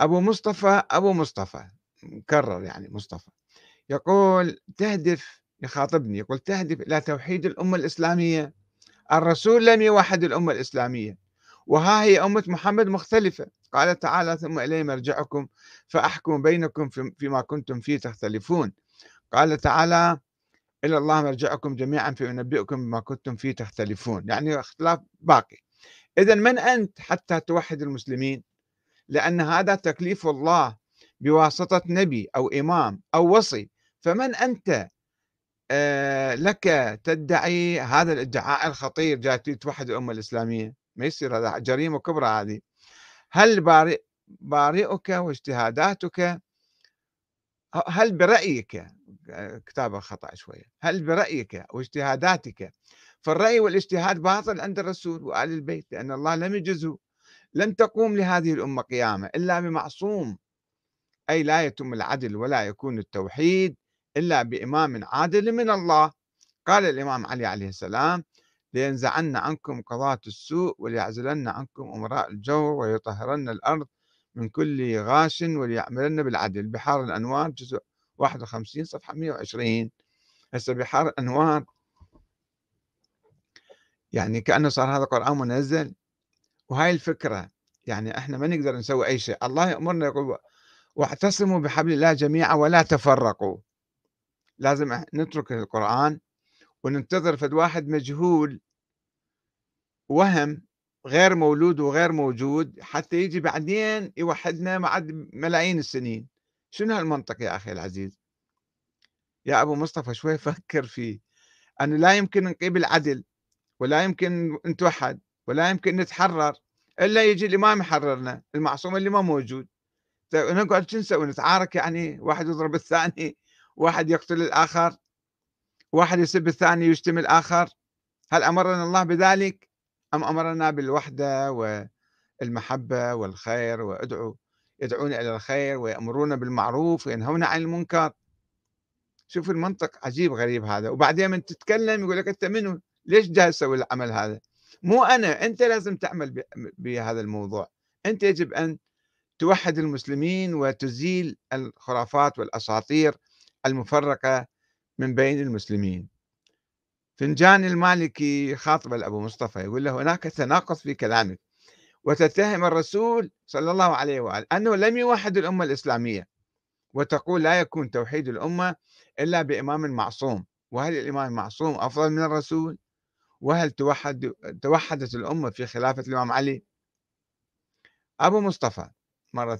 أبو مصطفى أبو مصطفى مكرر يعني مصطفى يقول تهدف يخاطبني يقول تهدف إلى توحيد الأمة الإسلامية. الرسول لم يوحد الأمة الإسلامية وها هي أمة محمد مختلفة. قال تعالى ثم إلي مرجعكم فأحكم بينكم فيما كنتم فيه تختلفون. قال تعالى إلى الله مرجعكم جميعا فينبئكم بما كنتم فيه تختلفون. يعني اختلاف باقي. إذا من أنت حتى توحد المسلمين؟ لأن هذا تكليف الله بواسطة نبي أو إمام أو وصي. فمن أنت؟ آه، لك تدعي هذا الإدعاء الخطير جاي توحد الأمة الإسلامية. ما يصير هذا جريمة كبرى هذه. هل بارئ بارئك واجتهاداتك؟ هل برأيك؟ كتابة خطأ شوية. هل برأيك واجتهاداتك؟ فالرأي والاجتهاد باطل عند الرسول وآل البيت لأن الله لم يجزه. لن تقوم لهذه الأمة قيامة إلا بمعصوم. أي لا يتم العدل ولا يكون التوحيد إلا بإمام عادل من الله. قال الإمام علي عليه السلام لينزعن عنكم قضاة السوء وليعزلن عنكم أمراء الجور ويطهرن الأرض من كل غاش وليعملن بالعدل. بحار الأنوار جزء 51 صفحة 120 هسه بحار الأنوار يعني كأنه صار هذا قرآن منزل. وهاي الفكرة يعني إحنا ما نقدر نسوي أي شيء. الله يأمرنا يقول واعتصموا بحبل الله جميعا ولا تفرقوا. لازم نترك القرآن وننتظر فد واحد مجهول وهم غير مولود وغير موجود حتى يجي بعدين يوحدنا بعد ملايين السنين. شنو هالمنطق يا أخي العزيز؟ يا أبو مصطفى شوي فكر فيه. أنه لا يمكن نقيم العدل ولا يمكن نتوحد. ولا يمكن نتحرر إلا يجي الإمام يحررنا المعصوم اللي ما موجود. طيب نقعد شو نسوي؟ نتعارك يعني؟ واحد يضرب الثاني واحد يقتل الآخر واحد يسب الثاني يشتم الآخر. هل أمرنا الله بذلك؟ أم أمرنا بالوحدة والمحبة والخير وادعوا يدعون إلى الخير ويأمرون بالمعروف وينهون عن المنكر. شوف المنطق عجيب غريب هذا. وبعدين من تتكلم يقول لك أنت منو؟ ليش جاي تسوي العمل هذا؟ مو أنا أنت لازم تعمل بهذا الموضوع. أنت يجب أن توحد المسلمين وتزيل الخرافات والأساطير المفرقة من بين المسلمين. فنجان المالكي خاطب أبو مصطفى يقول له هناك تناقض في كلامك. وتتهم الرسول صلى الله عليه وآله أنه لم يوحد الأمة الإسلامية. وتقول لا يكون توحيد الأمة إلا بإمام معصوم. وهل الإمام المعصوم أفضل من الرسول؟ وهل توحد توحدت الأمة في خلافة الإمام علي؟ أبو مصطفى مرة